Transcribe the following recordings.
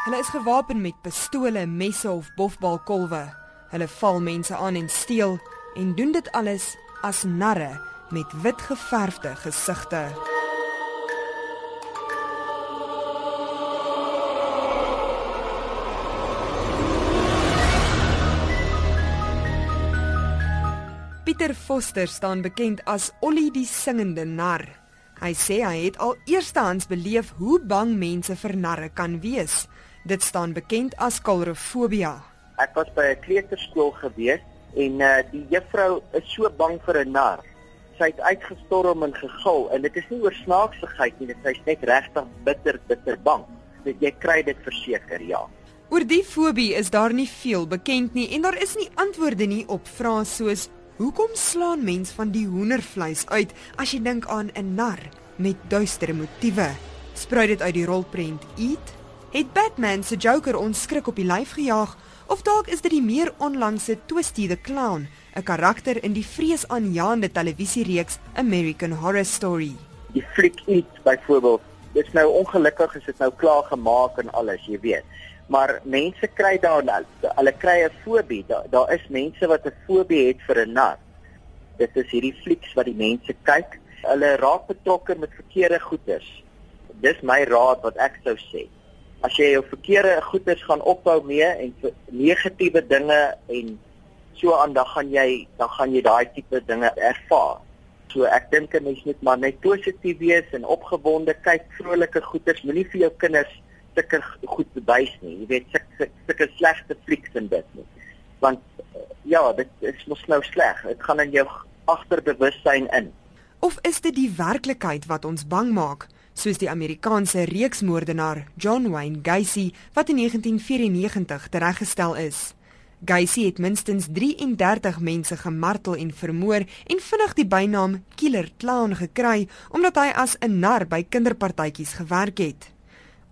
Hulle is gewapen met pistole, messe of bofbalkolwe. Hulle val mense aan en steel en doen dit alles as narre met wit geverfde gesigte. Pieter Foster staan bekend as Ollie die singende nar. Hy sê hy het al eerstehands beleef hoe bang mense vir narre kan wees. Dit staan bekend as kalrofobia. Ek was by 'n kleuterskool gewees en uh, die juffrou is so bang vir 'n nar. Sy het uitgestorm en gegil en dit is nie oor snaaksigheid nie, dit is net regtig bitter bitter bang. Dit jy kry dit verseker, ja. Oor die fobie is daar nie veel bekend nie en daar is nie antwoorde nie op vrae soos Hoekom slaan mens van die hoendervleis uit as jy dink aan 'n nar met duistere motiewe? Spruit dit uit die rolprent Eat? Het Batman se Joker ons skrik op die lyf gejaag of dalk is dit die meer onlangse Twisty the Clown, 'n karakter in die vreesaanjaende televisiereeks American Horror Story? Die fliek Eat byvoorbeeld, dit's nou ongelukkig is dit nou klaar gemaak en alles, jy weet. Maar mense kry daar hulle kry 'n fobie. Daar daar is mense wat 'n fobie het vir 'n nat dit is hierdie flieks wat die mense kyk. Hulle raak betrokke met verkeerde goeders. Dis my raad wat ek sou sê as jy jou verkeerde goeders gaan ophou mee en negatiewe dinge en so aan dan gaan jy dan gaan jy daai tipe dinge ervaar so ek dink 'n mens moet maar net positief wees en opgewonde kyk vrolike goeders moenie vir jou kinders sulke goed bewys nie. Jy weet sulke sulke slegte flieks en dit nie. Want uh, ja, dit is mos nou sleg. Dit gaan in jou agterbewussyn in. Of is dit die werklikheid wat ons bang maak? Soos die Amerikaanse reeksmoordenaar John Wayne Gacy wat in 1994 tereggestel is. Gacy het minstens 33 mense gemartel en vermoor en vinnig die bynaam Killer Clown gekry omdat hy as 'n nar by kinderpartytjies gewerk het.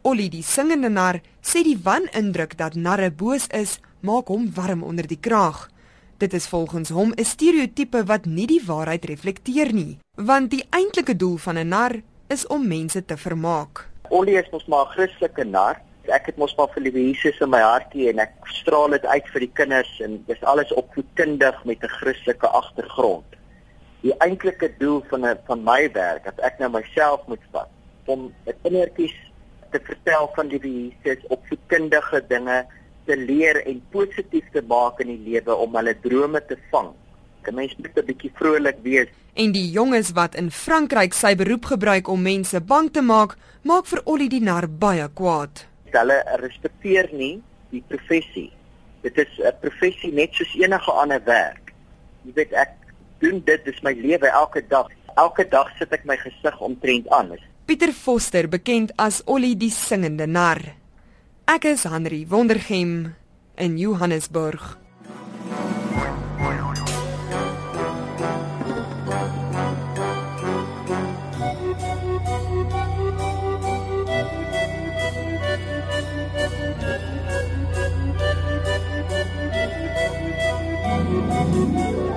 Ollie die singende nar sê die wanindruk dat narre boos is, maak hom warm onder die kraag. Dit is volgens hom 'n stereotipe wat nie die waarheid reflekteer nie, want die eintlike doel van 'n nar is om mense te vermaak. Ollie is mos maar 'n Christelike nar. Ek het mos maar vir die Jesus in my hartie en ek straal dit uit vir die kinders en dis alles opvoedkundig met 'n Christelike agtergrond. Die eintlike doel van 'n van my werk, as ek nou myself moet vat, om 'n kindertjies te vertel van die Jesus op verkundige dinge te leer en positief te maak in die lewe om hulle drome te vang. 'n Mens moet 'n bietjie vrolik wees. En die jonges wat in Frankryk sy beroep gebruik om mense bang te maak, maak vir Ollie die nar baie kwaad. Hulle respekteer nie die professie. Dit is 'n professie net soos enige ander werk. Jy weet ek doen dit, dis my lewe elke dag. Elke dag sit ek my gesig omtrent aan. Pieter Foster, bekend as Ollie die singende nar. Ek is Henry Wondergem in Johannesburg. Thank you.